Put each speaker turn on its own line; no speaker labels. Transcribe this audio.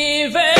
Give it